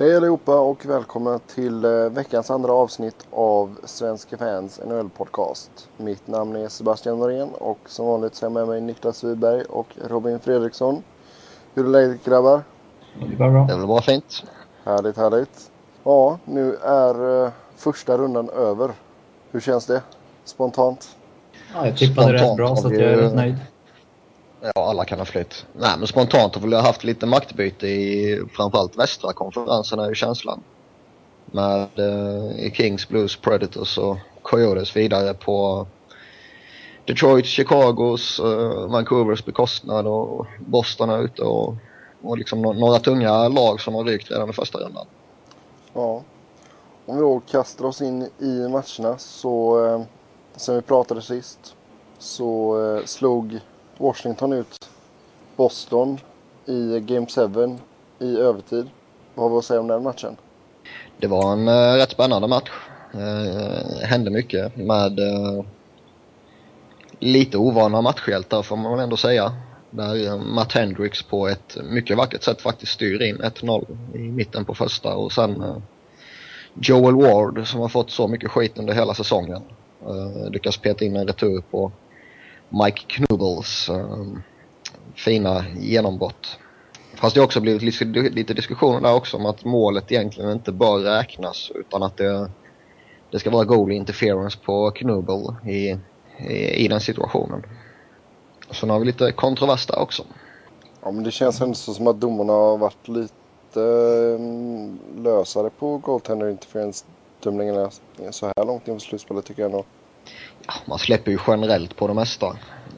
Hej allihopa och välkomna till eh, veckans andra avsnitt av Svenska fans NHL-podcast. Mitt namn är Sebastian Norén och som vanligt så är jag med mig Niklas Wiberg och Robin Fredriksson. Hur är läget grabbar? Det är bra. Det är bara fint. Härligt, härligt. Ja, nu är eh, första rundan över. Hur känns det? Spontant? Ja, jag tippade rätt Spontant bra har så jag är rätt nöjd. Ja, alla kan ha flytt. Nej, men spontant har vi jag haft lite maktbyte i framförallt västra konferensen är ju känslan. Med eh, Kings, Blues, Predators och Coyotes vidare på Detroit, Chicagos, eh, Vancouvers bekostnad och Boston är ute och, och liksom no- några tunga lag som har rykt redan i första rundan. Ja. Om vi då kastar oss in i matcherna så, eh, sen vi pratade sist, så eh, slog Washington ut Boston i Game 7 i övertid. Vad har vi att säga om den matchen? Det var en eh, rätt spännande match. Eh, hände mycket med eh, lite ovana matchhjältar får man väl ändå säga. Där eh, Matt Hendricks på ett mycket vackert sätt faktiskt styr in 1-0 i mitten på första och sen eh, Joel Ward som har fått så mycket skit under hela säsongen. Eh, lyckas peta in en retur på Mike Knubbels äh, ehm, fina genombrott. Fast det har också blivit lite, lite diskussioner där också om att målet egentligen inte bör räknas utan att det, det ska vara goal interference på Knubbel i, i, i den situationen. Så nu har vi lite kontrovers där också. Ja, men det känns ändå som att domarna har varit lite ehm, lösare på goaltender interference dömningarna så här långt inför slutspelet tycker jag nog. Ja, man släpper ju generellt på det mesta.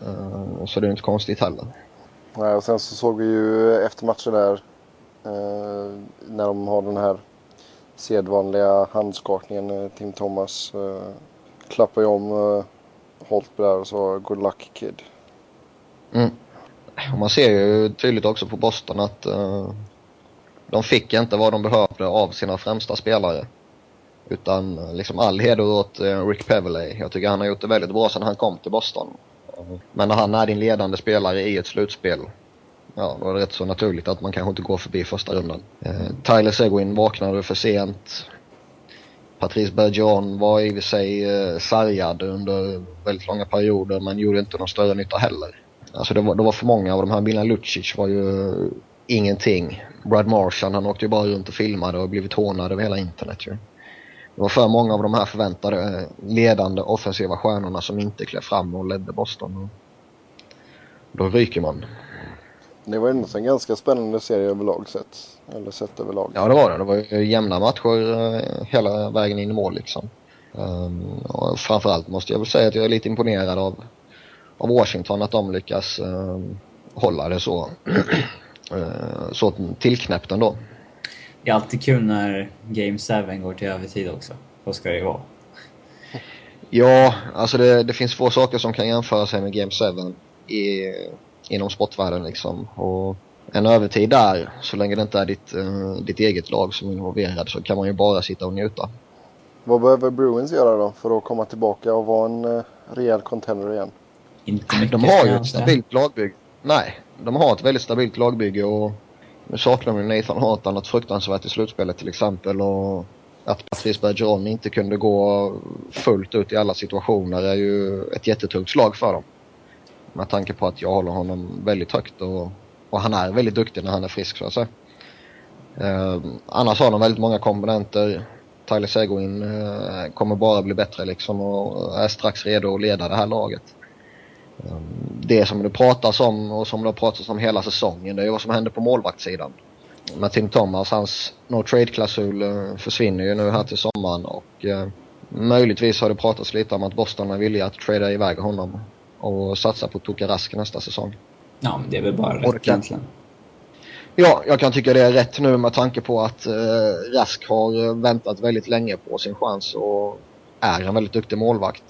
Eh, så det är inte konstigt heller. Nej, och sen så såg vi ju efter matchen där eh, när de har den här sedvanliga handskakningen. eh, Tim Thomas eh, klappar ju om eh, Holtby där och så good luck kid. Mm. Man ser ju tydligt också på Boston att de fick inte vad de behövde av sina främsta spelare. Utan eh, liksom all heder åt eh, Rick Peverley. Jag tycker han har gjort det väldigt bra sedan han kom till Boston. Men när han är din ledande spelare i ett slutspel, ja då är det rätt så naturligt att man kanske inte går förbi första rundan. Eh, Tyler Seguin vaknade för sent. Patrice Bergeron var i och för sig sargad under väldigt långa perioder men gjorde inte någon större nytta heller. Alltså det var, det var för många av de här. Milan Lucic var ju ingenting. Brad Marchand han åkte ju bara runt och filmade och blivit hånad över hela internet ju. Det var för många av de här förväntade eh, ledande offensiva stjärnorna som inte klev fram och ledde Boston. Då ryker man. Det var ändå en ganska spännande serie överlag sett. Eller sett överlag. Ja det var det. Det var jämna matcher eh, hela vägen in i mål liksom. Um, och framförallt måste jag väl säga att jag är lite imponerad av, av Washington att de lyckas um, hålla det så, eh, så tillknäppt ändå. Det är alltid kul när Game 7 går till övertid också. Så ska det ju vara. Ja, alltså det, det finns få saker som kan jämföra sig med Game 7 i, inom sportvärlden liksom. Och en övertid där, så länge det inte är ditt, eh, ditt eget lag som är involverad så kan man ju bara sitta och njuta. Vad behöver Bruins göra då för att komma tillbaka och vara en eh, rejäl contender igen? Inte mycket De har ju ett stabilt lagbygge. Nej, de har ett väldigt stabilt lagbygge och nu saknar de Nathan Hart något fruktansvärt i slutspelet till exempel och att Patrice Bergeron inte kunde gå fullt ut i alla situationer är ju ett jättetungt slag för dem. Med tanke på att jag håller honom väldigt högt och, och han är väldigt duktig när han är frisk så att säga. Eh, annars har de väldigt många komponenter. Tyler Seguin eh, kommer bara bli bättre liksom och är strax redo att leda det här laget. Um, Det som det pratas om och som det har pratats om hela säsongen det är vad som händer på målvaktssidan. Med Tim Thomas, hans no trade-klausul eh, försvinner ju nu här till sommaren och eh, möjligtvis har det pratats lite om att Boston är villiga att trada iväg honom och satsa på Tuukka Rask nästa säsong. Ja, men det är väl bara rätt egentligen. Ja, jag kan tycka det är rätt nu med tanke på att eh, Rask har eh, väntat väldigt länge på sin chans och är en väldigt duktig målvakt.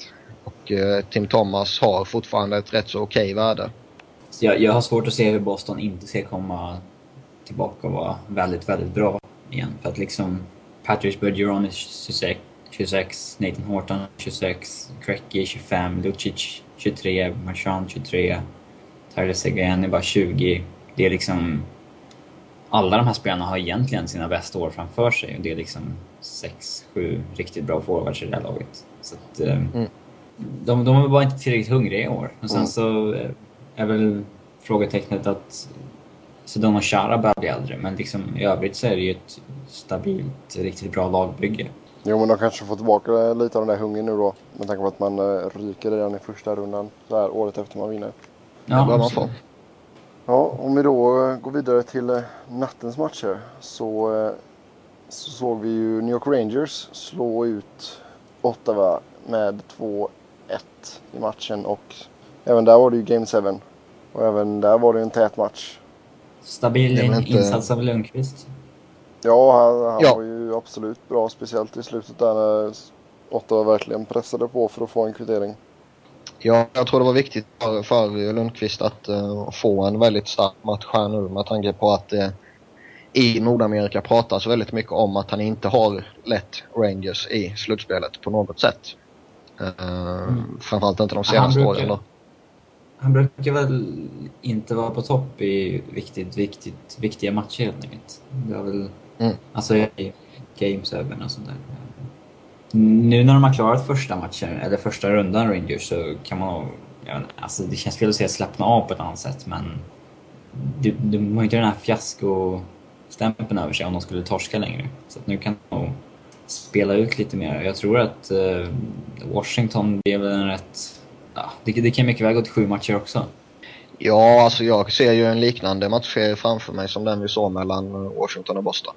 Och eh, Tim Thomas har fortfarande ett rätt så okej värde. Så jag, jag har svårt att se hur Boston inte ska komma tillbaka och vara väldigt, väldigt bra igen. För att liksom Patrice Bergeron är 26, 26 Nathan Horton 26, Cracky 25, Lucic 23, Marchand 23, Tyler Seguin är bara 20. Det är liksom... alla de här spelarna har egentligen sina bästa år framför sig och det är liksom sex, sju riktigt bra forwards i det här laget. Så att, eh, mm. De, de är bara inte tillräckligt hungriga i år. Och sen mm. så eh, är väl frågetecknet att Sedona Chara börjar bli äldre, men liksom, i övrigt så är det ju ett stabilt, riktigt bra lagbygge. Jo, men de kanske får tillbaka lite av den där hungern nu då. Med tanke på att man uh, ryker redan i första rundan så här året efter man vinner. Ja, få. Ja, om vi då uh, går vidare till nattens matcher så, så såg vi ju New York Rangers slå ut Ottawa med 2-1 i matchen och även där var det ju Game 7. Och även där var det en tät match. Stabil inte... insats av Lundqvist. Ja, han, han ja. var ju absolut bra. Speciellt i slutet där när Ottawa verkligen pressade på för att få en kvittering. Ja, jag tror det var viktigt för, för Lundqvist att uh, få en väldigt stark match här nu med tanke på att uh, i Nordamerika pratas väldigt mycket om att han inte har lett Rangers i slutspelet på något sätt. Uh, mm. Framförallt inte de senaste brukar, åren då. Han brukar väl inte vara på topp i viktigt, viktigt, viktiga matcher helt enkelt. Det var väl, mm. alltså i Games Över och sånt där. Nu när de har klarat första matchen, eller första rundan Rangers, så kan man nog... Alltså det känns fel att säga slappna av på ett annat sätt, men... De, de har inte den här fiaskostämpeln över sig om de skulle torska längre. Så nu kan de nog spela ut lite mer. Jag tror att uh, Washington blev en rätt ja, det, det kan mycket väl gå till sju matcher också. Ja, alltså jag ser ju en liknande matchserie framför mig som den vi såg mellan Washington och Boston.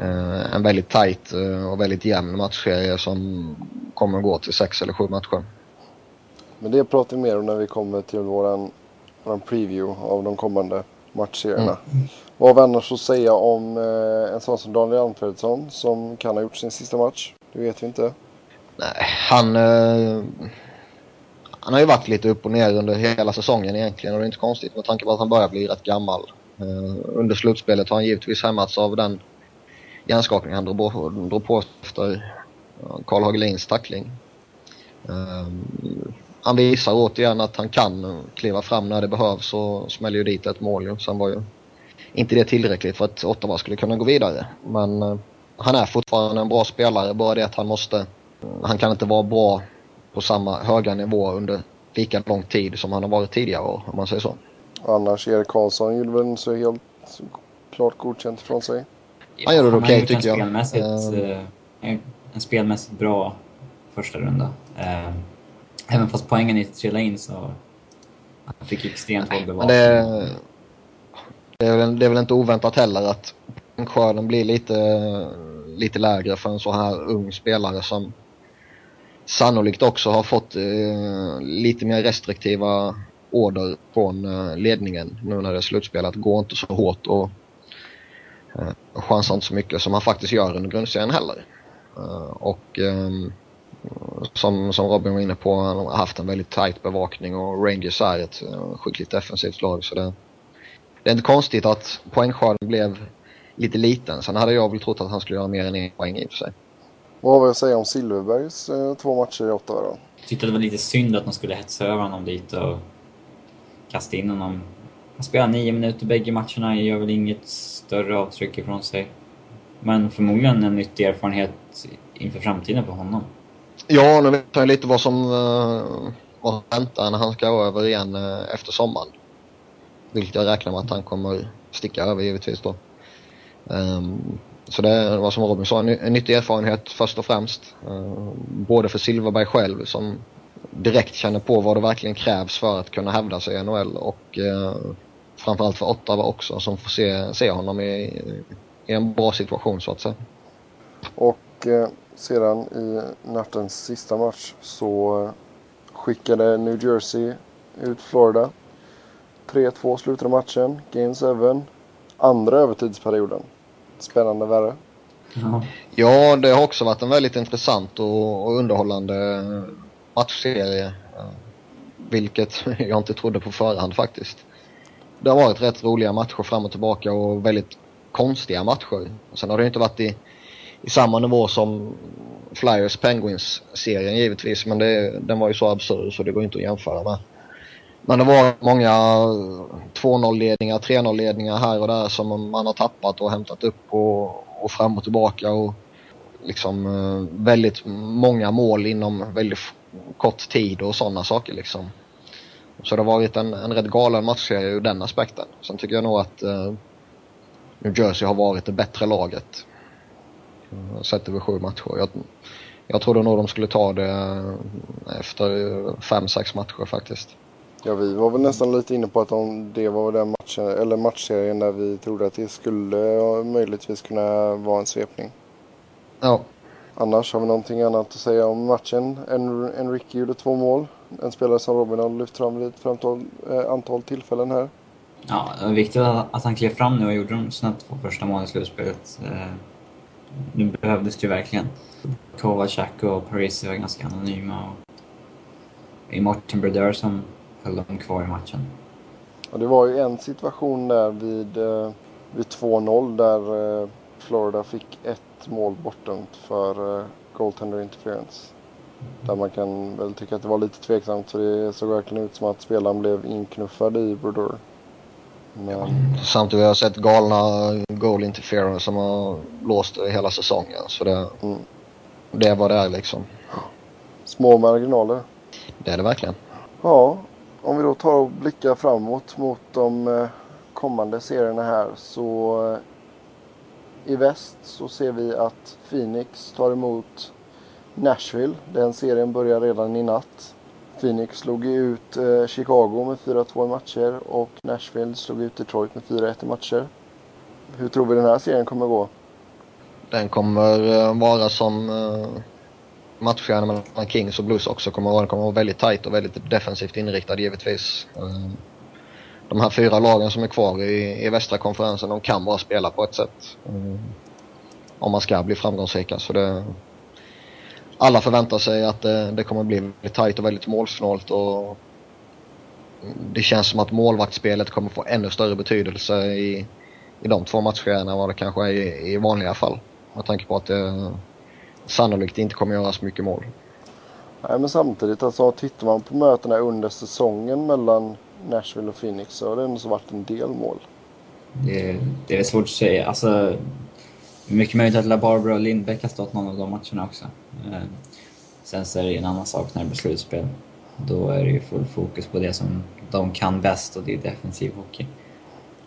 Eh, en väldigt tight eh, och väldigt jämn matchserie som kommer gå till sex eller sju matcher. Men det pratar vi mer om när vi kommer till våran, våran preview av de kommande matchserierna. Mm. Vad har vi annars att säga om eh, en sån som Daniel Alfredsson som kan ha gjort sin sista match? Det vet vi inte. Nej, han... Eh, han har ju varit lite upp och ner under hela säsongen egentligen och det är inte konstigt med tanke på att han börjar bli rätt gammal. Uh, under slutspelet har han givetvis hämmats av den hjärnskakning han drog på, drog på efter Karl uh, Hagelins tackling. Uh, han visar återigen att han kan kliva fram när det behövs och smäller ju dit ett mål ju. Sen var ju inte det tillräckligt för att Ottawa skulle kunna gå vidare. Men uh, han är fortfarande en bra spelare, bara det att han måste... Han kan inte vara bra på samma höga nivå under lika lång tid som han har varit tidigare om man säger så. Annars, Erik Karlsson gjorde väl så helt klart godkänt från sig. han gör det okej okay, tycker jag. Uh, en spelmässigt bra första runda. Uh, även fast poängen inte trillade in så han fick extremt hård bevakning. Det, är väl, det är väl inte oväntat heller att skörden blir lite, lite lägre för en så här ung spelare som sannolikt också har fått eh, lite mer restriktiva order från eh, ledningen nu när det är slutspelat. Gå inte så hårt och eh, chansa inte så mycket som han faktiskt gör under grundserien heller. Eh, och ehm, som, som Robin var inne på, han har haft en väldigt tight bevakning och Rangers är ett eh, skickligt defensivt lag så det, det är inte konstigt att poängskörden blev lite liten. Sen hade jag väl trott att han skulle göra mer än en poäng i och för sig. Vad har vi att säga om Silverbergs eh, två matcher i Ottawa då? Jag tyckte det var lite synd att de skulle hetsa över honom dit och kasta in honom. Han spelar nio minuter bägge matcherna, gör väl inget större avtryck ifrån sig. Men förmodligen en nyttig erfarenhet inför framtiden för honom. Ja, nu vet jag lite vad som, uh, vad väntar när han ska över igen uh, efter sommaren. Vilket jag räknar med att han kommer sticka över givetvis då. Um, så det var som Robin sa, en, en nyttig erfarenhet först och främst. Uh, både för Silverberg själv som direkt känner på vad det verkligen krävs för att kunna hävda sig i NHL och uh, framförallt för Ottawa också som får se, se honom i, i en bra situation så att säga. Och eh, sedan i nattens sista match så skickade New Jersey ut Florida. 3-2 slutade matchen, Game 7. Andra övertidsperioden spännande värre. Ja. ja, det har också varit en väldigt intressant och, och underhållande matchserie. Vilket jag inte trodde på förhand faktiskt. Det har varit rätt roliga matcher fram och tillbaka och väldigt konstiga matcher. Sen har det inte varit i, i samma nivå som Flyers Penguins-serien givetvis men det, den var ju så absurd så det går inte att jämföra med. Men det var många 2-0 ledningar, 3-0 ledningar här och där som man har tappat och hämtat upp och, och fram och tillbaka och liksom eh, väldigt många mål inom väldigt kort tid och sådana saker liksom. Så det har varit en, en rätt galen matchserie ur den aspekten. Sen tycker jag nog att eh, New Jersey har varit det bättre laget. Sett över sju matcher. Jag, jag trodde nog de skulle ta det eh, efter fem, sex matcher faktiskt. Ja, vi var väl nästan lite inne på att om det var den matchen, eller matchserien där vi trodde att det skulle möjligtvis kunna vara en svepning. Ja. Annars har vi någonting annat att säga om matchen. En, Enrique gjorde två mål. En spelare som Robin har lyft fram vid ett antal, eh, antal tillfällen här. Ja, det var viktigt att han klev fram nu och gjorde de sina två första målen i slutspelet. Eh, nu behövdes det ju verkligen. Kovacak och Paris var ganska anonyma. Och är Martin Brodeur som höll dem kvar i matchen. Och det var ju en situation där vid, eh, vid 2-0 där eh, Florida fick ett mål bortdömt för eh, goaltender interference. Där man kan väl tycka att det var lite tveksamt för det såg verkligen ut som att spelaren blev inknuffad i Brodeur. Men... Samtidigt har jag sett galna goal interference som har låst hela säsongen. Så det, mm. det var det liksom. Små marginaler. Det är det verkligen. Ja, om vi då tar och blickar framåt mot de eh, kommande serierna här så eh, i väst så ser vi att Phoenix tar emot Nashville. Den serien börjar redan i natt. Phoenix slog ut eh, Chicago med 4-2 i matcher och Nashville slog ut Detroit med 4-1 i matcher. Hur tror vi den här serien kommer gå? Den kommer vara som matcherna mellan Kings och Blues också kommer att vara. Kommer att vara väldigt tight och väldigt defensivt inriktad givetvis. Eh, de här fyra lagen som är kvar i, i västra konferensen, de kan bara spela på ett sätt. Eh, om man ska bli framgångsrika. Så det, alla förväntar sig att det, det kommer att bli väldigt tight och väldigt målsnålt och det känns som att målvaktsspelet kommer få ännu större betydelse i, i de två matcherna än vad det kanske är i, i vanliga fall. Med tanke på att det sannolikt inte kommer göra så mycket mål. Nej, men samtidigt alltså tittar man på mötena under säsongen mellan Nashville och Phoenix så har det ändå varit en del mål. Det, det är svårt att säga. Alltså, mycket möjligt att LaBarbara och Lindbäck har stått någon av de matcherna också. Eh, sen så är det en annan sak när det blir slutspel. Då är det ju full fokus på det som de kan bäst och det är defensiv hockey.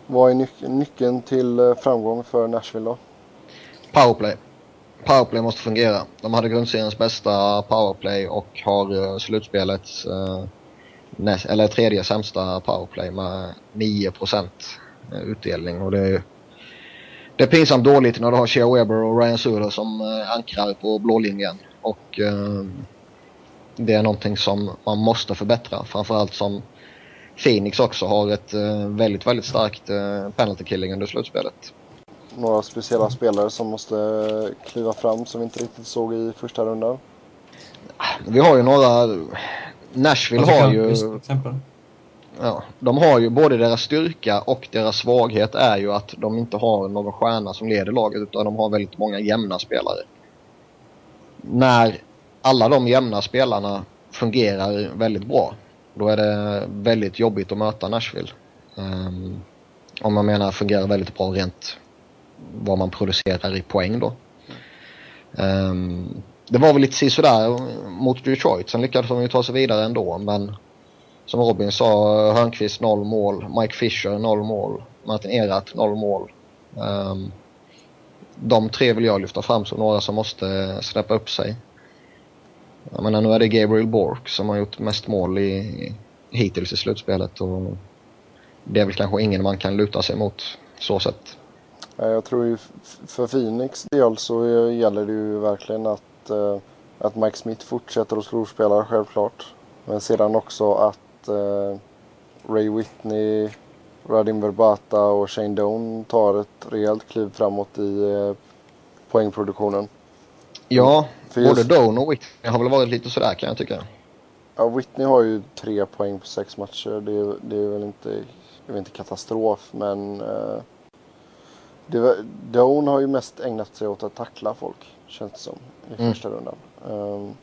Vad är nyc- nyckeln till eh, framgång för Nashville då? Powerplay powerplay måste fungera. De hade grundseriens bästa powerplay och har eh, slutspelets eh, näst, eller tredje sämsta powerplay med 9% eh, utdelning. Och det är, det är pinsamt dåligt när du har Shea Weber och Ryan Suder som ankrar på blålinjen. Och det är någonting som man måste förbättra. Framförallt som Phoenix också har ett väldigt, väldigt starkt penalty killing under slutspelet några speciella spelare som måste kliva fram som vi inte riktigt såg i första rundan? Vi har ju några... Nashville har ju... Ja, de har ju både deras styrka och deras svaghet är ju att de inte har någon stjärna som leder laget utan de har väldigt många jämna spelare. När alla de jämna spelarna fungerar väldigt bra då är det väldigt jobbigt att möta Nashville. Um, om man menar fungerar väldigt bra rent vad man producerar i poäng då. Um, det var väl lite sådär mot Detroit. Sen lyckades de ju ta sig vidare ändå. Men som Robin sa, Hörnqvist noll mål. Mike Fisher noll mål. Martin Erat noll mål. Um, de tre vill jag lyfta fram som några som måste släppa upp sig. Jag menar, nu är det Gabriel Bork som har gjort mest mål i, hittills i slutspelet. Och det är väl kanske ingen man kan luta sig mot så sett. Jag tror ju för Phoenix del så gäller det ju verkligen att, eh, att Mike Smith fortsätter att storspela självklart. Men sedan också att eh, Ray Whitney, Radim Verbata och Shane Doan tar ett rejält kliv framåt i eh, poängproduktionen. Ja, både just... Doan och Whitney har väl varit lite sådär kan jag tycka. Ja, Whitney har ju tre poäng på sex matcher. Det är, det är väl inte, det är inte katastrof men eh, det Doan har ju mest ägnat sig åt att tackla folk, känns det som, i mm. första rundan. Um,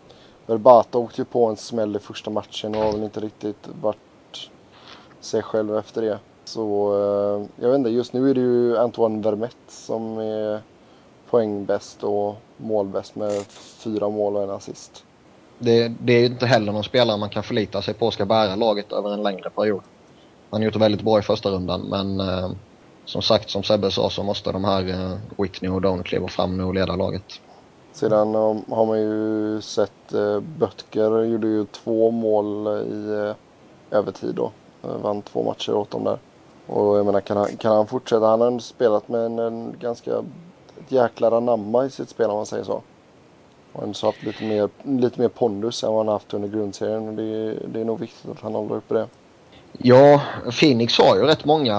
Verbata åkte ju på en smäll i första matchen och har väl inte riktigt varit sig själv efter det. Så eh, jag vet inte, just nu är det ju Antoine Vermette som är poängbäst och målbäst med fyra mål och en assist. Det, det är ju inte heller någon spelare man kan förlita sig på ska bära laget över en längre period. Han har gjort det väldigt bra i första rundan men eh, som sagt, som Sebbe sa så måste de här eh, Whitney och Down kliva fram nu och leda laget. Sedan eh, har man ju sett eh, Böttger gjorde ju två mål i eh, övertid då. Eh, vann två matcher åt dem där. Och jag menar, kan han, kan han fortsätta? Han har ändå spelat med en, en ganska, ett jäkla anamma i sitt spel om man säger så. Och ändå haft lite mer, lite mer pondus än vad han haft under grundserien. Och det, det är nog viktigt att han håller uppe det. Ja, Phoenix har ju rätt många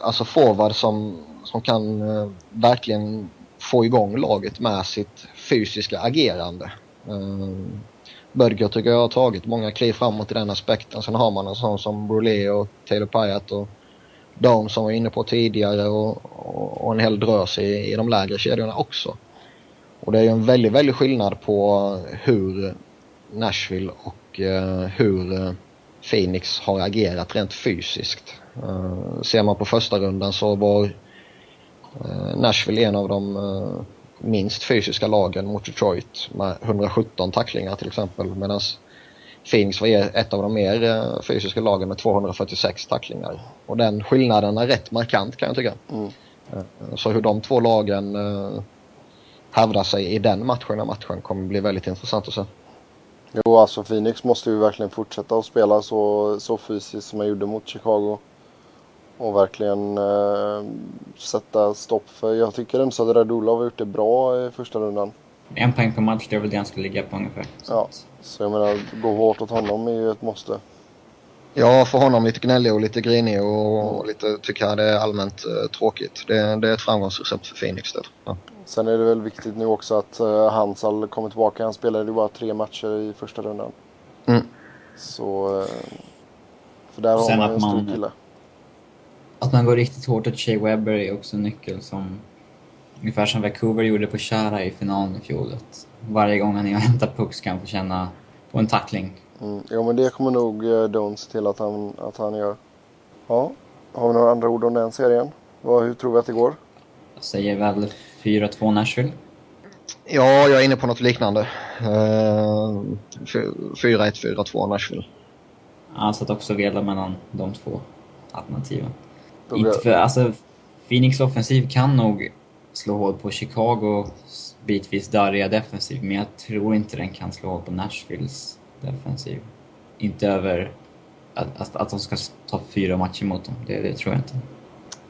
alltså forward som, som kan eh, verkligen få igång laget med sitt fysiska agerande. Eh, Bödger tycker jag har tagit många kliv framåt i den aspekten. Sen har man en sån som Brolé och Taylor Pyatt och de som var inne på tidigare och, och, och en hel drös i, i de lägre kedjorna också. Och det är ju en väldigt, väldigt skillnad på hur Nashville och eh, hur eh, Phoenix har agerat rent fysiskt. Uh, ser man på första rundan så var uh, Nashville en av de uh, minst fysiska lagen mot Detroit med 117 tacklingar till exempel medan Phoenix var ett av de mer fysiska lagen med 246 tacklingar. Och den skillnaden är rätt markant kan jag tycka. Mm. Så hur de två lagen hävdar sig i den matchen, matchen kommer bli väldigt intressant att se. Jo, alltså Phoenix måste ju verkligen fortsätta att spela så, så fysiskt som man gjorde mot Chicago. Och verkligen eh, sätta stopp för, jag tycker att Radulov har gjort det bra i första rundan. En poäng per match, det är väl det han ska ligga på ungefär. Så. Ja, så jag menar, gå hårt åt honom är ju ett måste. Ja, för honom lite gnällig och lite grinig och, och lite, tycker jag det är allmänt uh, tråkigt. Det, det, är ett framgångsrecept för Phoenix det. Ja. Sen är det väl viktigt nu också att uh, Hansal kommer tillbaka. Han spelade ju bara tre matcher i första rundan. Mm. Så... Uh, för där har man en stor man, kille. Att man går riktigt hårt åt Shea Webber är också en nyckel som... Ungefär som Vancouver gjorde på Chara i finalen i fjol. Varje gång han är och hämtar puck ska han få känna på en tackling. Mm. Jo men det kommer nog uh, Dones till att han, att han gör. Ja. Har vi några andra ord om den serien? Vad, hur tror vi att det går? Jag säger väl 4-2 Nashville. Ja, jag är inne på något liknande. Uh, 4-1, 4-2 Nashville. Jag satt också vela mellan de två alternativen. Inte för, alltså, Phoenix offensiv kan nog slå hål på Chicago bitvis darriga defensiv, men jag tror inte den kan slå hål på Nashvilles defensiv. Inte över att, att, att de ska ta fyra matcher mot dem, det, det tror jag inte.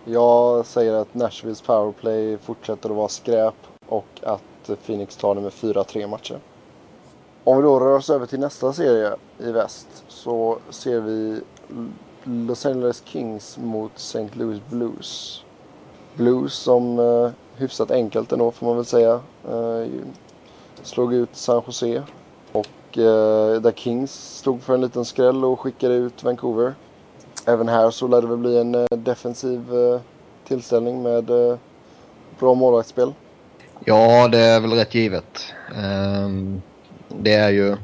Jag säger att Nashvilles powerplay fortsätter att vara skräp och att Phoenix tar det med 4-3 matcher. Om vi då rör oss över till nästa serie i väst så ser vi Los Angeles Kings mot St. Louis Blues. Blues som eh, hyfsat enkelt ändå får man väl säga. Eh, slog ut San Jose. Och eh, där Kings stod för en liten skräll och skickade ut Vancouver även här så lär det väl bli en eh, defensiv eh, tillställning med eh, bra målvaktsspel. Ja, det är väl rätt givet. Um, det är ju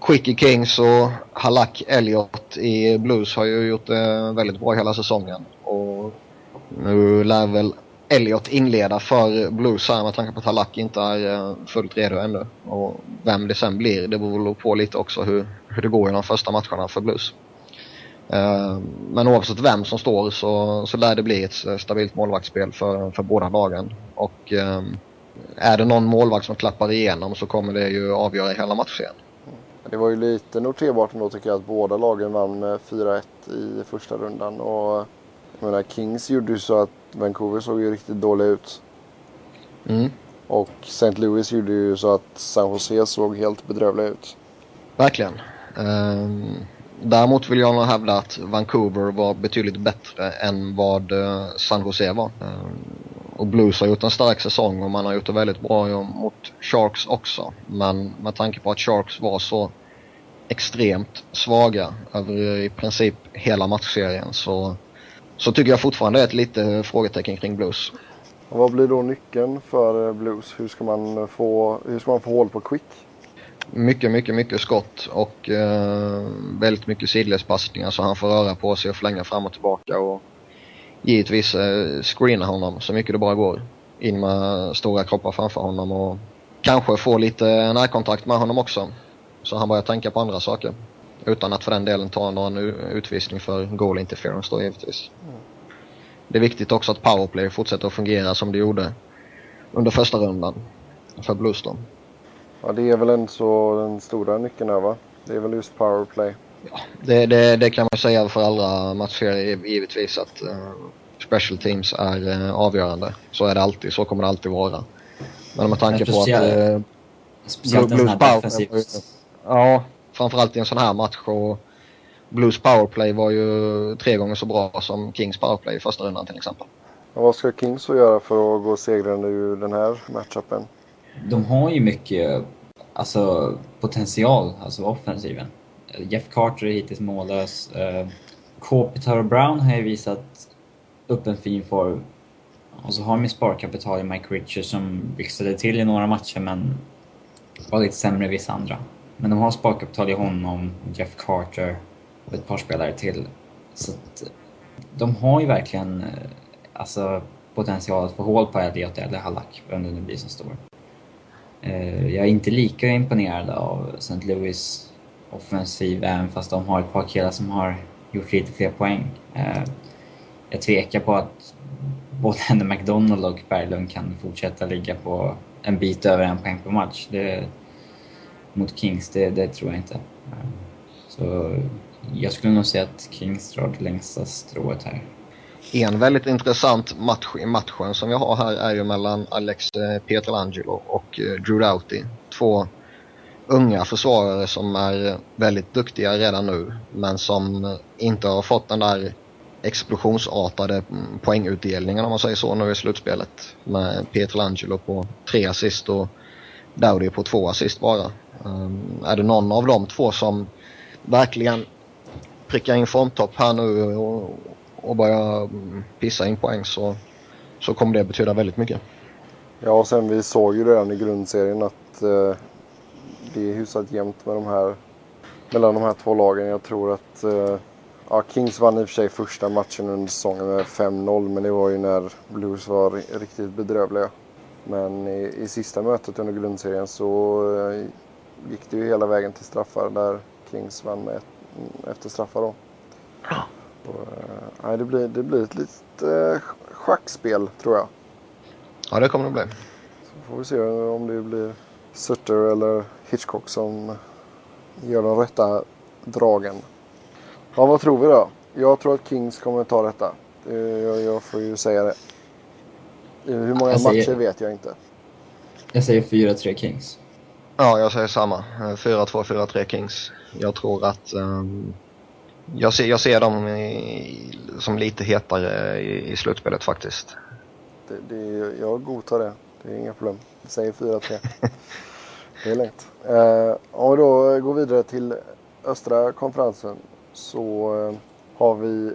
Quickie Kings och Halak Elliot i Blues har ju gjort det väldigt bra hela säsongen. Och nu lär väl Elliot inleda för Blues här med tanke på att Halak inte är eh, fullt redo ännu. Och vem det sen blir, det beror på lite också hur, hur det går i de första matcherna för Blues. Eh, men oavsett vem som står så, så lär det bli ett eh, stabilt målvaktsspel för, för båda lagen. Och är det någon målvakt som klappar igenom så kommer det ju avgöra hela matchen. Det var ju lite noterbart ändå tycker jag att båda lagen vann med 4-1 i första rundan. Och menar, Kings gjorde ju så att Vancouver såg ju riktigt dåliga ut. Mm. Och St. Louis gjorde ju så att San Jose såg helt bedrövliga ut. Verkligen. Um, Däremot vill jag nog hävda att Vancouver var betydligt bättre än vad eh, San Jose var. Eh, och Blues har gjort en stark säsong och man har gjort det väldigt bra mot Sharks också. Men med tanke på att Sharks var så extremt svaga över i princip hela matchserien så, så tycker jag fortfarande är ett lite frågetecken kring Blues. Och vad blir då nyckeln för Blues? Hur ska man få, hur ska man få hål på Quick? mycket, mycket, mycket skott och eh, väldigt mycket sidledspassningar så han får röra på sig och flänga fram och tillbaka och givetvis eh, screena honom så mycket det bara går. In med stora kroppar framför honom och kanske få lite närkontakt med honom också. Så han börjar tänka på andra saker. Utan att för den delen ta någon utvisning för goal interference då givetvis. Mm. Det är viktigt också att powerplay fortsätter att fungera som det gjorde under första rundan för Blues då. Ja, det är väl en så den stora nyckeln här va? Det är väl just powerplay. Ja, det, det, det kan man säga för alla matcher givetvis att uh, special teams är uh, avgörande. Så är det alltid, så kommer det alltid vara. Men med tanke på att... Uh, speciellt Blues en defensiv... Ja, framförallt i en sån här match och Blues powerplay var ju tre gånger så bra som Kings powerplay i första rundan till exempel. Och vad ska Kings göra för att gå segrande ur den här matchupen? De har ju mycket alltså, potential, alltså offensiven. Jeff Carter är hittills mållös. Kopitar och Brown har ju visat upp en fin form. Och så har de sparkapital i Mike Richards som blixtrade till i några matcher men var lite sämre i vissa andra. Men de har sparkapital i honom, Jeff Carter och ett par spelare till. Så att eh, de har ju verkligen eh, alltså, potential att få hål på Elliot eller Halak, vem det nu blir som står. Eh, jag är inte lika imponerad av St. Louis offensiv även fast de har ett par killar som har gjort lite fler poäng. Jag tvekar på att både Henry McDonald och Berglund kan fortsätta ligga på en bit över en poäng per match. Det, mot Kings, det, det tror jag inte. Ehm, så jag skulle nog säga att Kings drar det längsta strået här. En väldigt intressant match i matchen som vi har här är ju mellan Alex eh, Pietrangelo och eh, Drew Doughty. Två unga försvarare som är väldigt duktiga redan nu men som eh, inte har fått den där explosionsartade mm, poängutdelningen om man säger så nu i slutspelet. Med Pietrangelo på tre assist och Dowdy på två assist bara. Um, är det någon av de två som verkligen prickar in formtopp här nu och, och börjar mm, pissa in poäng så, så kommer det betyda väldigt mycket. Ja, och sen vi såg ju redan i grundserien att eh, det är hyfsat jämnt med de här, mellan de här två lagen. Jag tror att eh, ja, Kings vann i och för sig första matchen under säsongen med 5-0 men det var ju när Blues var riktigt bedrövliga. Men i, i sista mötet under grundserien så eh, gick det ju hela vägen till straffar där Kings vann med ett, efter straffar då. Och, eh, det, blir, det blir ett litet eh, schackspel tror jag. Ja, det kommer det bli. Så får vi se om det blir Sutter eller Hitchcock som gör de rätta dragen. Ja, vad tror vi då? Jag tror att Kings kommer ta detta. Jag, jag får ju säga det. Hur många säger, matcher vet jag inte. Jag säger 4-3 Kings. Ja, jag säger samma. 4-2, 4-3 Kings. Jag tror att um, jag, ser, jag ser dem i, som lite hetare i, i slutspelet faktiskt. Det, det, jag godtar det. Det är inga problem. Jag säger 4-3. det är lätt. Uh, om vi då går vidare till östra konferensen så uh, har vi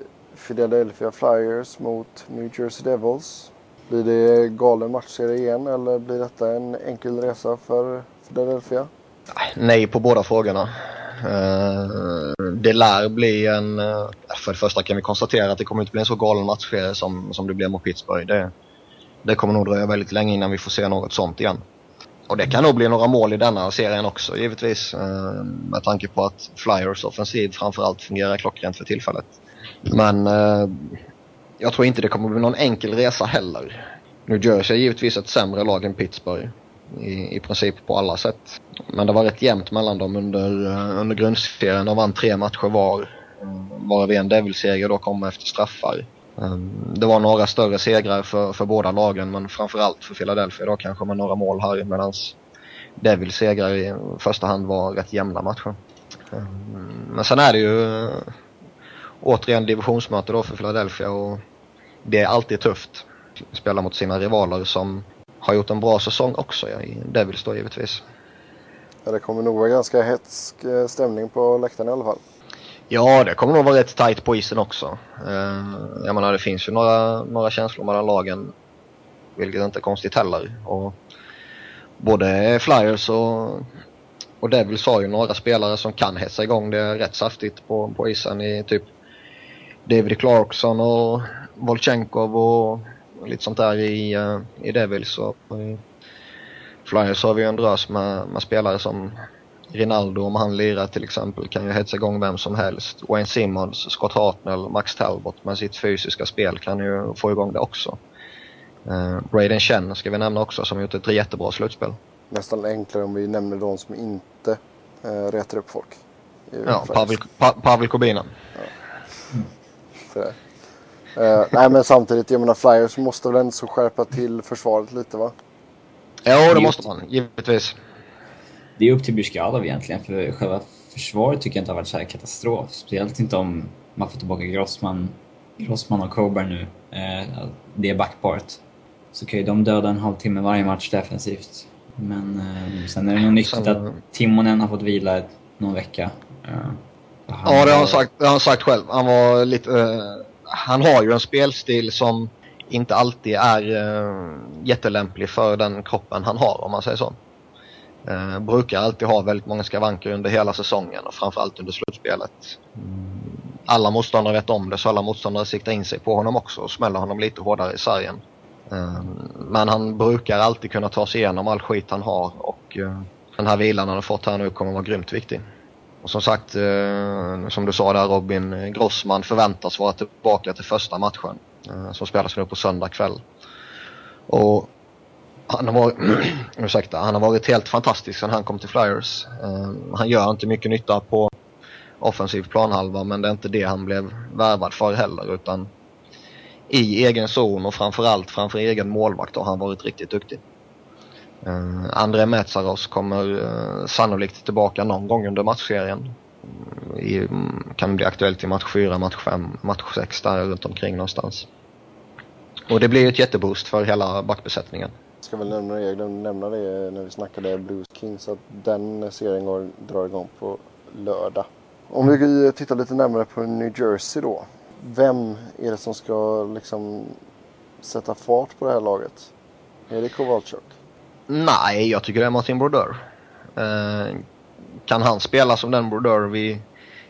Philadelphia Flyers mot New Jersey Devils. Blir det galen matchserie igen eller blir detta en enkel resa för Philadelphia? Nej på båda frågorna. Eh, det lär bli en... Eh, för det första kan vi konstatera att det kommer inte bli en så galen matchserie som, som det blev mot Pittsburgh. Det, det kommer nog dröja väldigt länge innan vi får se något sånt igen. Och det kan nog bli några mål i denna serien också givetvis. Eh, med tanke på att Flyers offensiv framförallt fungerar klockrent för tillfället. Men jag tror inte det kommer bli någon enkel resa heller. New Jersey är givetvis ett sämre lag än Pittsburgh i, i princip på alla sätt. Men det var rätt jämnt mellan dem under, eh, under grundserien. De vann tre matcher var. Varav en Devil-seger då kom efter straffar. Ehm, det var några större segrar för, för båda lagen men framförallt för Philadelphia då kanske med några mål här medan Devils segrar i första hand var rätt jämna matcher. Ehm, men sen är det ju eh, återigen divisionsmöte då för Philadelphia och det är alltid tufft. Spela mot sina rivaler som har gjort en bra säsong också ja, i Devils då givetvis. Ja, det kommer nog vara ganska hetsk eh, stämning på läktaren i alla fall. Ja, det kommer nog vara rätt tight på isen också. Uh, jag menar, det finns ju några, några känslor mellan lagen, vilket inte är konstigt heller. Och både Flyers och och Devils har ju några spelare som kan hetsa igång det rätt saftigt på, på isen i typ David Clarkson och Volchenkov och lite sånt där i, uh, i Devils. Och, i Flyers har vi en drös med, med spelare som Rinaldo om han lirar till exempel kan ju hetsa igång vem som helst. Wayne Simmons, Scott Hartnell, Max Talbot med sitt fysiska spel kan ju få igång det också. Uh, Braden Chen ska vi nämna också som gjort ett jättebra slutspel. Nästan enklare om vi nämner de som inte uh, retar upp folk. Ja, Pavel, pa, Pavel Kobina. Ja. Uh, nej men samtidigt, jag menar Flyers måste väl ändå skärpa till försvaret lite va? Ja, det måste man givetvis. Det är upp till Byskalov egentligen, för själva försvaret tycker jag inte har varit så här katastrof. Speciellt inte om man får tillbaka Grossman, Grossman och Coburn nu. Eh, det är backparet. Så kan ju de döda en halvtimme varje match defensivt. Men eh, sen är det nog nyttigt att Timonen har fått vila någon vecka. Ja, det har han sagt, det har han sagt själv. Han var lite... Han har ju en spelstil som inte alltid är uh, jättelämplig för den kroppen han har om man säger så. Uh, brukar alltid ha väldigt många skavanker under hela säsongen och framförallt under slutspelet. Mm. Alla motståndare vet om det så alla motståndare siktar in sig på honom också och smäller honom lite hårdare i sargen. Uh, men han brukar alltid kunna ta sig igenom all skit han har och den här vilan han har fått här nu kommer vara grymt viktig. Och som sagt, eh, som du sa där Robin, eh, Grossman förväntas vara tillbaka till första matchen eh, som spelas nu på söndag kväll. Och han har, varit, ursäkta, han har varit helt fantastisk sedan han kom till Flyers. Eh, han gör inte mycket nytta på offensiv planhalva men det är inte det han blev värvad för heller utan i egen zon och framförallt framför egen målvakt har han varit riktigt duktig. Uh, André Metsaros kommer uh, sannolikt tillbaka någon gång under matchserien. Mm, I, mm, kan bli aktuellt i match 4, match 5, match 6 där runt omkring någonstans. Och det blir ett jätteboost för hela backbesättningen. Jag ska väl nämna det, jag glömde nämna det när vi snackade Blues Kings att den serien går, drar igång på lördag. Om vi tittar lite närmare på New Jersey då. Vem är det som ska liksom sätta fart på det här laget? Är det Kowalczyk? Nej, jag tycker det är Martin Brodeur. Eh, kan han spela som den Brodeur vi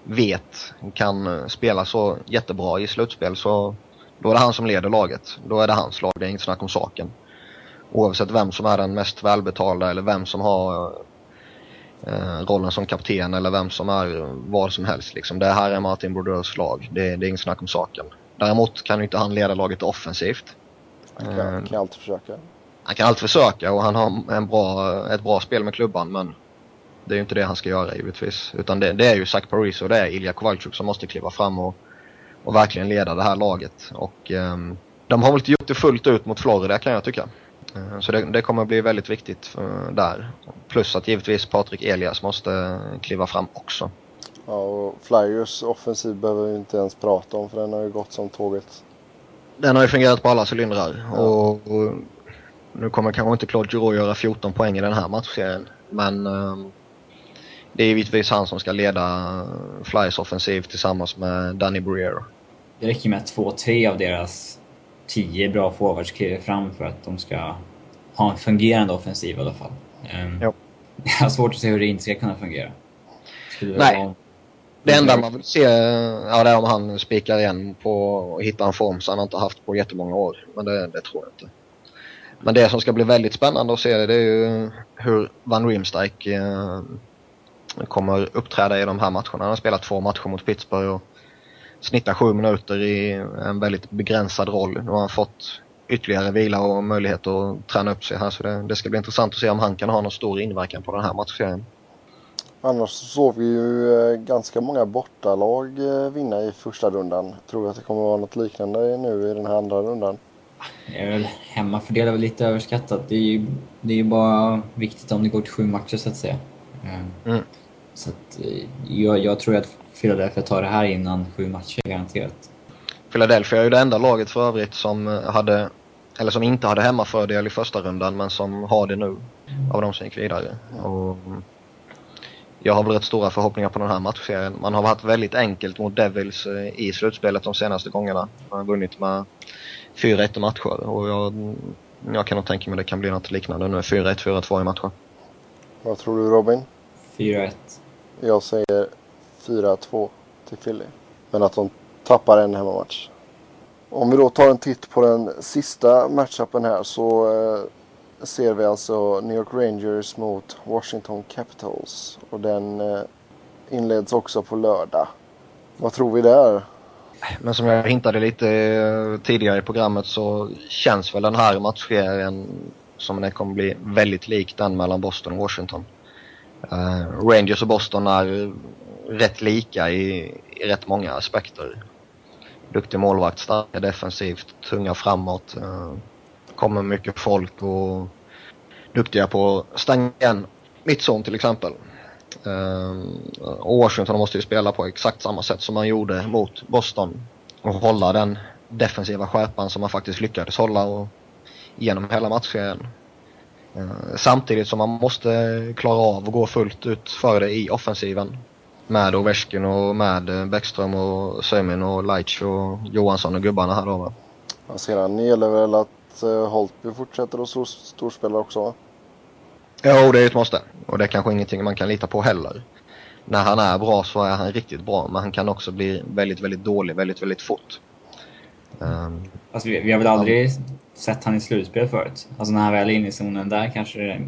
vet kan spela så jättebra i slutspel så då är det han som leder laget. Då är det hans lag, det är inget snack om saken. Oavsett vem som är den mest välbetalda eller vem som har eh, rollen som kapten eller vem som är vad som helst. Liksom. Det här är Martin Brodeurs lag, det, det är inget snack om saken. Däremot kan inte han leda laget offensivt. Han kan, eh, kan alltid försöka han kan alltid försöka och han har en bra, ett bra spel med klubban men det är ju inte det han ska göra givetvis. Utan det, det är ju Zach Paris och det är Ilja Kowalczyk som måste kliva fram och, och verkligen leda det här laget. Och um, de har väl inte gjort det fullt ut mot Florida kan jag tycka. Uh, så det, det kommer bli väldigt viktigt uh, där. Plus att givetvis Patrik Elias måste kliva fram också. Ja, och Flyers offensiv behöver vi inte ens prata om för den har ju gått som tåget. Den har ju fungerat på alla cylindrar. Ja. Och, och nu kommer kanske inte Claude Giroux göra 14 poäng i den här matchserien. Men um, det är givetvis han som ska leda Flyers offensiv tillsammans med Danny Briere. Det räcker med att två, tre av deras tio bra forwards kliver fram för att de ska ha en fungerande offensiv i alla fall. Um, jo. Jag har svårt att se hur det inte ska kunna fungera. Nej. Det enda man vill se ja, det är om han spikar igen på att hitta en form som han inte haft på jättemånga år. Men det, det tror jag inte. Men det som ska bli väldigt spännande att se det, det är ju hur Van Riemsdyk eh, kommer uppträda i de här matcherna. Han har spelat två matcher mot Pittsburgh och snittar sju minuter i en väldigt begränsad roll. Nu har han fått ytterligare vila och möjlighet att träna upp sig här så det, det, ska bli intressant att se om han kan ha någon stor inverkan på den här matchserien. Annars såg vi ju eh, ganska många bortalag eh, vinna i första rundan. Tror du att det kommer att vara något liknande nu i den här andra rundan? Är väl, hemmafördel är väl lite överskattat. Det är ju det är ju bara viktigt om det går till sju matcher så att säga. Eh, mm. Så att, eh, jag, jag tror att Philadelphia tar det här innan sju matcher garanterat. Philadelphia är ju det enda laget för övrigt som hade eller som inte hade hemmafördel i första rundan men som har det nu av de som gick vidare. Och jag har väl rätt stora förhoppningar på den här matchserien. Man har varit väldigt enkelt mot Devils eh, i slutspelet de senaste gångerna. Man har vunnit med 4-1 i matcher och jag, jag kan nog tänka mig att det kan bli något liknande nu. 4-1, 4-2 i matcher. Vad tror du Robin? 4-1. Jag säger 4-2 till Philly. Men att de tappar en hemmamatch. Om vi då tar en titt på den sista matchupen här så eh, ser vi alltså New York Rangers mot Washington Capitals. Och den eh, inleds också på lördag. Vad tror vi där? Men som jag hintade lite eh, tidigare i programmet så känns väl den här matchserien som den kommer bli väldigt lik den mellan Boston och Washington. Uh, Rangers och Boston är rätt lika i, i rätt många aspekter. Duktig målvakt, starka defensivt, tunga framåt. Uh, kommer mycket folk och duktiga på att stänga igen mittzon till exempel. Och Washington måste ju spela på exakt samma sätt som man gjorde mot Boston. Och hålla den defensiva skärpan som man faktiskt lyckades hålla och genom hela matchserien. Eh, samtidigt som man måste klara av att gå fullt ut för det i offensiven. Med Ovechkin och med Bäckström och Sömin och Leitch och Johansson och gubbarna här då va. Ja, sedan gäller väl att eh, Holtby fortsätter att storspela också va? Jo, det är ett måste. Och det är kanske ingenting man kan lita på heller. När han är bra så är han riktigt bra, men han kan också bli väldigt, väldigt dålig väldigt, väldigt fort. Um, alltså, vi, vi, har väl aldrig ja. sett han i slutspel förut. Alltså när han väl är inne i zonen där kanske det,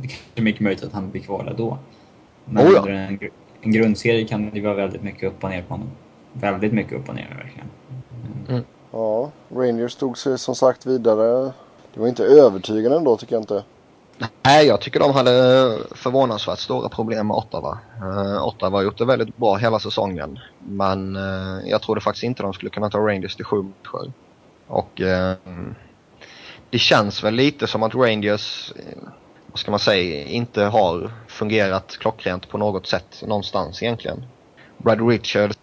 det kanske är mycket möjligt att han blir kvar där då. Men oh ja. under en, en grundserie kan det vara väldigt mycket upp och ner på honom. Väldigt mycket upp och ner verkligen. Mm. Ja, Rangers tog sig som sagt vidare. Det var inte övertygande ändå tycker jag inte. Nej, jag tycker de hade eh, förvånansvärt stora problem med Ottawa. Uh, Ottawa har gjort det väldigt bra hela säsongen. Men uh, jag trodde faktiskt inte de skulle kunna ta Rangers till sju matcher. Och uh, det känns väl lite som att Rangers, vad ska man säga, inte har fungerat klockrent på något sätt någonstans egentligen. Brad Richards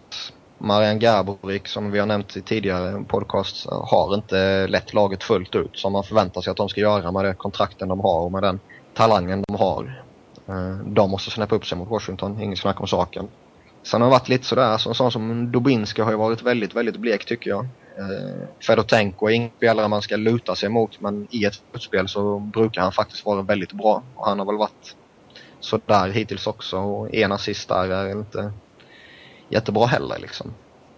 Marian Gaborik som vi har nämnt i tidigare podcasts har inte lett laget fullt ut som man förväntar sig att de ska göra med det kontrakten de har och med den talangen de har. Eh, de måste snäppa upp sig mot Washington, inget snack om saken. Sen har det varit lite sådär, så en sån som Dubinska har ju varit väldigt, väldigt blek tycker jag. Eh, Fedotenko är ingen spelare man ska luta sig mot men i ett slutspel så brukar han faktiskt vara väldigt bra. Och han har väl varit sådär hittills också och en assist där är inte jättebra heller liksom.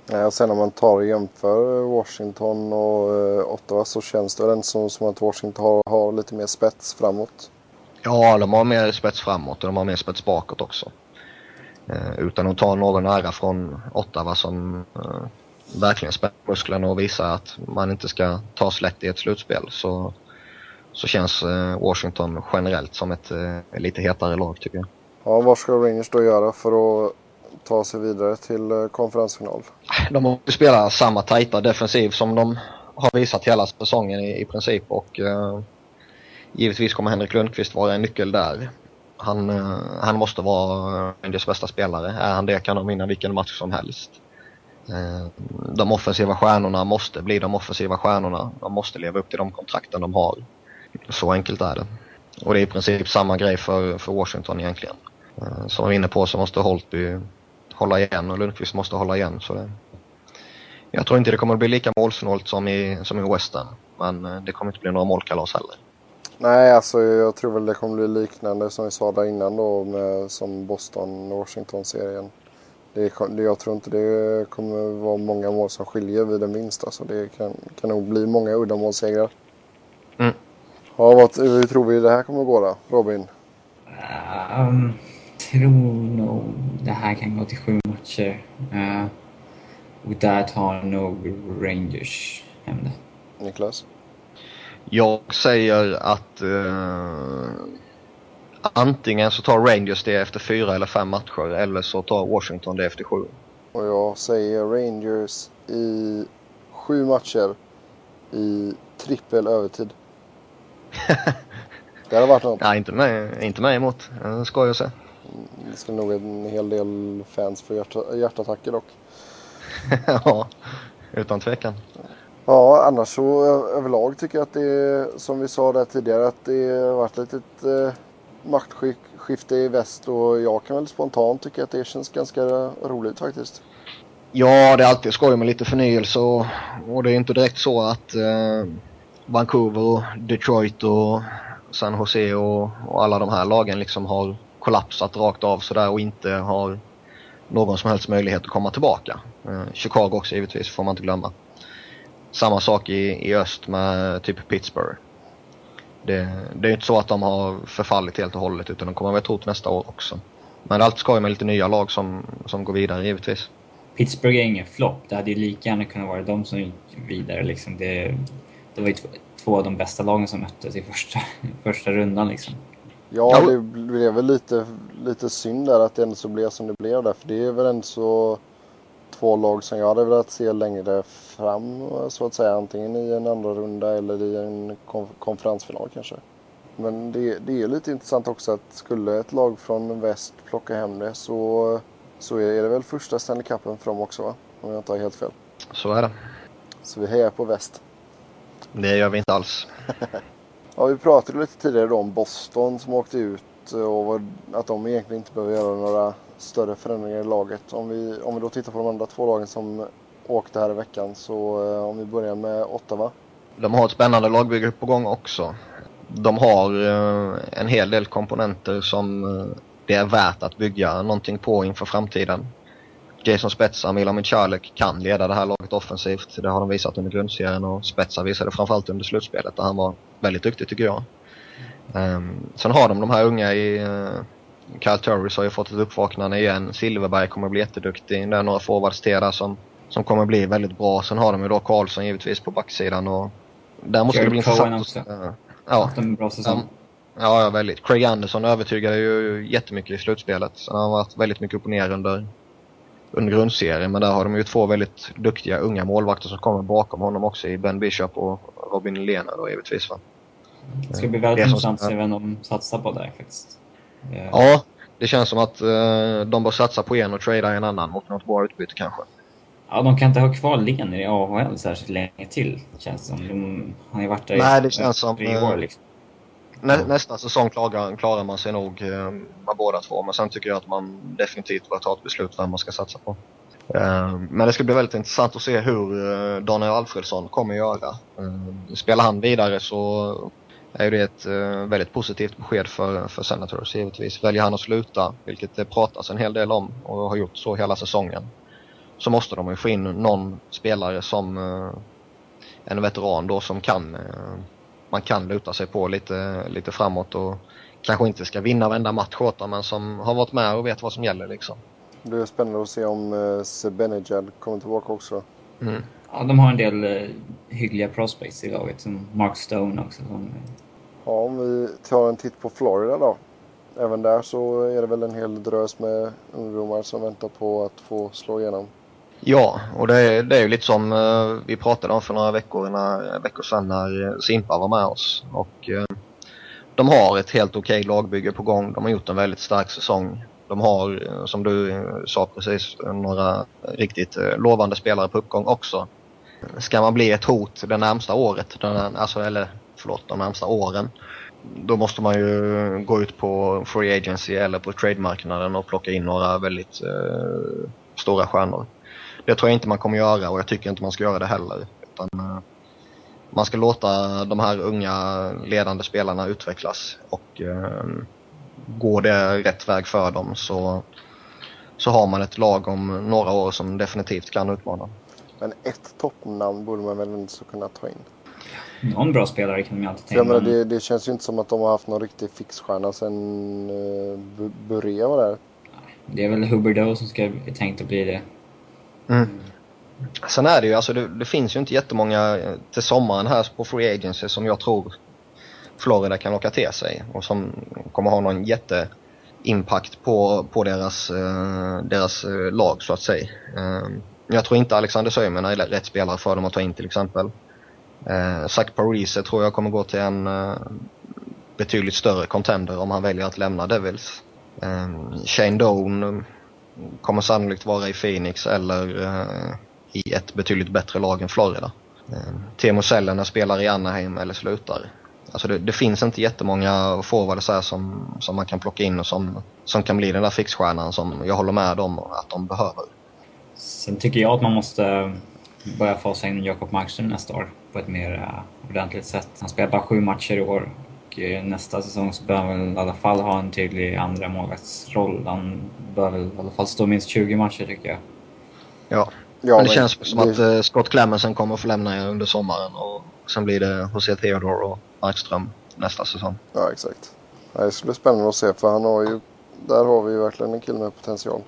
Ja, sen om man tar och jämför Washington och uh, Ottawa så känns det väl som, som att Washington har, har lite mer spets framåt. Ja, de har mer spets framåt och de har mer spets bakåt också. Uh, utan att ta någon ära från Ottawa som uh, verkligen spänner musklerna och visar att man inte ska ta lätt i ett slutspel så, så känns Washington generellt som ett lite hetare lag tycker jag. Ja, vad ska Rangers då göra för att ta sig vidare till eh, konferensfinal? De måste spela samma tajta defensiv som de har visat hela säsongen i, i princip och uh, givetvis kommer Henrik Lundqvist vara en nyckel där. Han, uh, han måste vara Rangers bästa spelare. Är han det kan de vinna vilken match som helst. Uh, de offensiva stjärnorna måste bli de offensiva stjärnorna. De måste leva upp till de kontrakten de har. Så enkelt är det. Och det är i princip samma grej för, för Washington egentligen. Som vi var inne på så måste Holtby hålla igen och Lundqvist måste hålla igen. Så det, jag tror inte det kommer att bli lika målsnålt som i, som i Western. Men eh, det kommer inte bli några målkalas heller. Nej, alltså jag tror väl det kommer bli liknande som vi sa där innan då med, som Boston-Washington-serien. Det, jag tror inte det kommer vara många mål som skiljer vid en vinst. Alltså det kan, kan nog bli många uddamålssegrar. Mm. Ja, vad, hur tror vi det här kommer att gå då, Robin? Um, tror nog det här kan gå till sju matcher. Uh, och där tar nog Rangers hem det. Niklas? Jag säger att uh, antingen så tar Rangers det efter fyra eller fem matcher eller så tar Washington det efter sju. Och jag säger Rangers i sju matcher i trippel övertid. det hade varit något. Nej, inte mig, inte mig emot. Det ska jag säga. Det skulle nog en hel del fans få hjärt hjärtattacker dock. ja, utan tvekan. Ja, annars så överlag tycker jag att det är som vi sa där tidigare att det har varit ett litet eh, maktskifte i väst och jag kan väl spontant tycka att det känns ganska roligt faktiskt. Ja, det är alltid skoj med lite förnyelse och, och det är inte direkt så att eh, Vancouver och Detroit och San Jose och, och alla de här lagen liksom har kollapsat rakt av sådär och inte har någon som helst möjlighet att komma tillbaka. Eh, Chicago också givetvis, får man inte glömma. Samma sak i, i öst med typ Pittsburgh. Det, det är ju inte så att de har förfallit helt och hållet utan de kommer väl tro till nästa år också. Men det är alltid skoj med lite nya lag som, som går vidare givetvis. Pittsburgh är ingen flopp. Det hade ju lika gärna kunnat vara de som gick vidare. Liksom. Det, det var ju två av de bästa lagen som möttes i första, första rundan. Liksom. Ja, det blev väl lite, lite synd där att det ändå så blev som det blev där. För det är väl ändå så två lag som jag hade velat se längre fram så att säga. Antingen i en andra runda eller i en konferensfinal kanske. Men det, det är lite intressant också att skulle ett lag från väst plocka hem det så, så är det väl första Stanley Cupen för dem också va? Om jag inte har helt fel. Så är det. Så vi hejar på väst. Det gör vi inte alls. ja, vi pratade lite tidigare om Boston som åkte ut eh, och att de egentligen inte behöver göra några större förändringar i laget. Om vi, om vi då tittar på de andra två lagen som åkte här i veckan så eh, om vi börjar med Ottawa. De har ett spännande lagbygge på gång också. De har eh, en hel del komponenter som eh, det är värt att bygga någonting på inför framtiden. Jason Spetsa, Milan Michalek kan leda det här laget offensivt. Det har de visat under grundserien och Spetsa visade framförallt under slutspelet där han var väldigt duktig tycker jag. Um, sen har de de här unga i uh, Kyle Turris har ju fått ett uppvaknande igen. Silverberg kommer bli jätteduktig. Det är några forwards till där som, som kommer bli väldigt bra. Sen har de ju då Karlsson givetvis på backsidan och där måste Jared det bli intressant. Också. Uh, ja. En bra säsong. Um, ja, väldigt. Craig Anderson övertygade ju jättemycket i slutspelet. Har han varit väldigt mycket upp och ner under, under grundserien. Men där har de ju två väldigt duktiga unga målvakter som kommer bakom honom också i Ben Bishop och Robin Lena då givetvis. Va? Det ska bli väldigt intressant att se vem de satsar på där faktiskt. Ja, det känns som att uh, de bör satsa på en och trada en annan mot något bra utbyte kanske. Ja, de kan inte ha kvar Len i AHL särskilt länge till, känns det som. De har ju varit där Nej, det känns som, tre år liksom. Nä, nästa säsong klarar, klarar man sig nog uh, med båda två, men sen tycker jag att man definitivt bör ta ett beslut vem man ska satsa på. Uh, men det ska bli väldigt intressant att se hur uh, Daniel Alfredsson kommer göra. Uh, spelar han vidare så är det ett uh, väldigt positivt besked för, för Senators givetvis. Väljer han att sluta, vilket det pratas en hel del om och har gjort så hela säsongen, så måste de ju få in någon spelare som uh, en veteran då som kan, uh, man kan luta sig på lite, lite framåt och kanske inte ska vinna varenda match åt men som har varit med och vet vad som gäller liksom. Det är spännande att se om uh, Sebenejad kommer tillbaka också. Mm. Ja, de har en del uh, hyggliga prospects i laget, som Mark Stone också. Som, Ja, om vi tar en titt på Florida då. Även där så är det väl en hel drös med ungdomar som väntar på att få slå igenom. Ja, och det är, det är ju lite som uh, vi pratade om för några veckor, när, veckor sedan när eh, Simpa var med oss. Och uh, de har ett helt okej okay lagbygge på gång. De har gjort en väldigt stark säsong. De har, som du sa precis, några riktigt lovande spelare på uppgång också. Ska man bli ett hot det närmsta året, den, alltså, eller förlåt, de närmsta åren. Då måste man ju gå ut på free agency eller på trademarknaden och plocka in några väldigt eh, stora stjärnor. Det tror jag inte man kommer göra och jag tycker inte man ska göra det heller. Utan, eh, man ska låta de här unga ledande spelarna utvecklas och eh, går det rätt väg för dem så, så har man ett lag om några år som definitivt kan utmana. Men ett toppnamn borde man väl ändå kunna ta in? Någon bra spelare kan man ju alltid tänka. Jag menar, det, det känns ju inte som att de har haft någon riktig fixstjärna sen uh, Bure var där. Det är väl Huberdeau som ska är tänkt att bli det. Mm. Sen är det ju, alltså det, det, finns ju inte jättemånga eh, till sommaren här på Free Agency som jag tror Florida kan locka till sig och som kommer ha någon jätte impact på, på deras, uh, deras eh, lag så att säga. Uh, jag tror inte Alexander Söjmen är rätt spelare för dem att ta in till exempel. Eh, Zach Parise tror jag kommer gå till en betydligt större contender om han väljer att lämna Devils. Shane Doan kommer sannolikt vara i Phoenix eller eh, i ett betydligt bättre lag än Florida. Eh, Teemu spelar i Anaheim eller slutar. Alltså det, det finns inte jättemånga forwards här som, som man kan plocka in och som, som kan bli den där fixstjärnan som jag håller med om att de behöver. Sen tycker jag att man måste börja fasa in Jakob Markström nästa år på ett mer eh, ordentligt sätt. Han spelar bara sju matcher i år och eh, nästa säsong så bör han väl i alla fall ha en tydlig andra målvaktsroll. Han bör väl i alla fall stå minst 20 matcher tycker jag. Ja, Ja, men det känns som det- att eh, Scott Clemensen kommer få lämna under sommaren och sen blir det José Theodore och Markström nästa säsong. Ja, exakt. Det ska bli spännande att se för han har ju... Där har vi ju verkligen en kille med potential.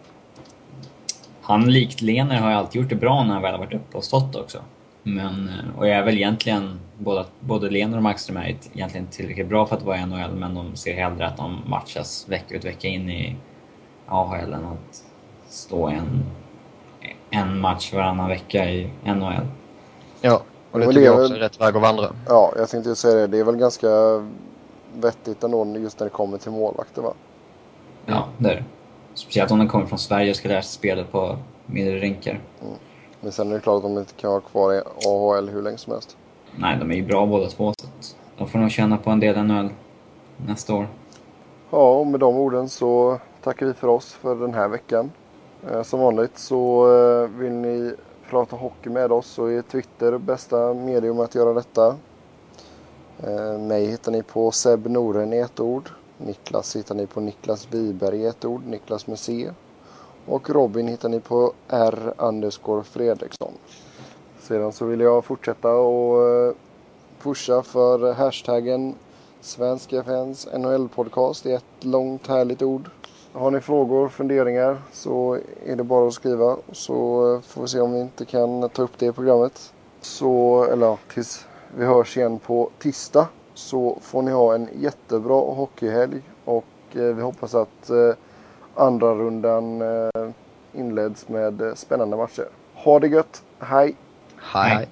Han likt Lener har ju alltid gjort det bra när han väl har varit uppe och stått också. Men, eh, och jag är väl egentligen, både, både Lener och Markström är egentligen tillräckligt bra för att vara i NHL, men de ser hellre att de matchas vecka ut vecka in i AHL än att stå en, en match varannan vecka i NHL. Ja, och det det är också väl- är rätt väg att vandra. Ja, jag tänkte säga det. Det är väl ganska vettigt ändå just när det kommer till målvakter va? Ja, det är det. Speciellt om de kommer från Sverige och ska lära sig spelet på mindre rinkar. Men sen är det klart att de inte kan vara kvar i AHL hur länge som helst. Nej, de är ju bra båda två, så de får nog känna på en del NHL nästa år. Ja, och med de orden så tackar vi för oss för den här veckan. Eh, Som vanligt så eh, vill ni prata hockey med oss så är Twitter bästa medium att göra detta. Eh, Mig hittar ni på Seb Noren i ett ord. Niklas hittar ni på Niklas Wiberg i ett ord, Niklas med C. Och Robin hittar ni på R underscore Fredriksson. Sedan så vill jag fortsätta och eh, pusha för hashtaggen Svensk FNs NHL-podcast i ett långt härligt ord. Har ni frågor, funderingar så är det bara att skriva så eh, får vi se om vi inte kan ta upp det i programmet. Så, eller ja, tills vi hörs igen på tisdag så får ni ha en jättebra hockeyhelg och eh, vi hoppas att eh, andra rundan eh, inleds med eh, spännande matcher. Ha det gött, hej! Hej. Hej.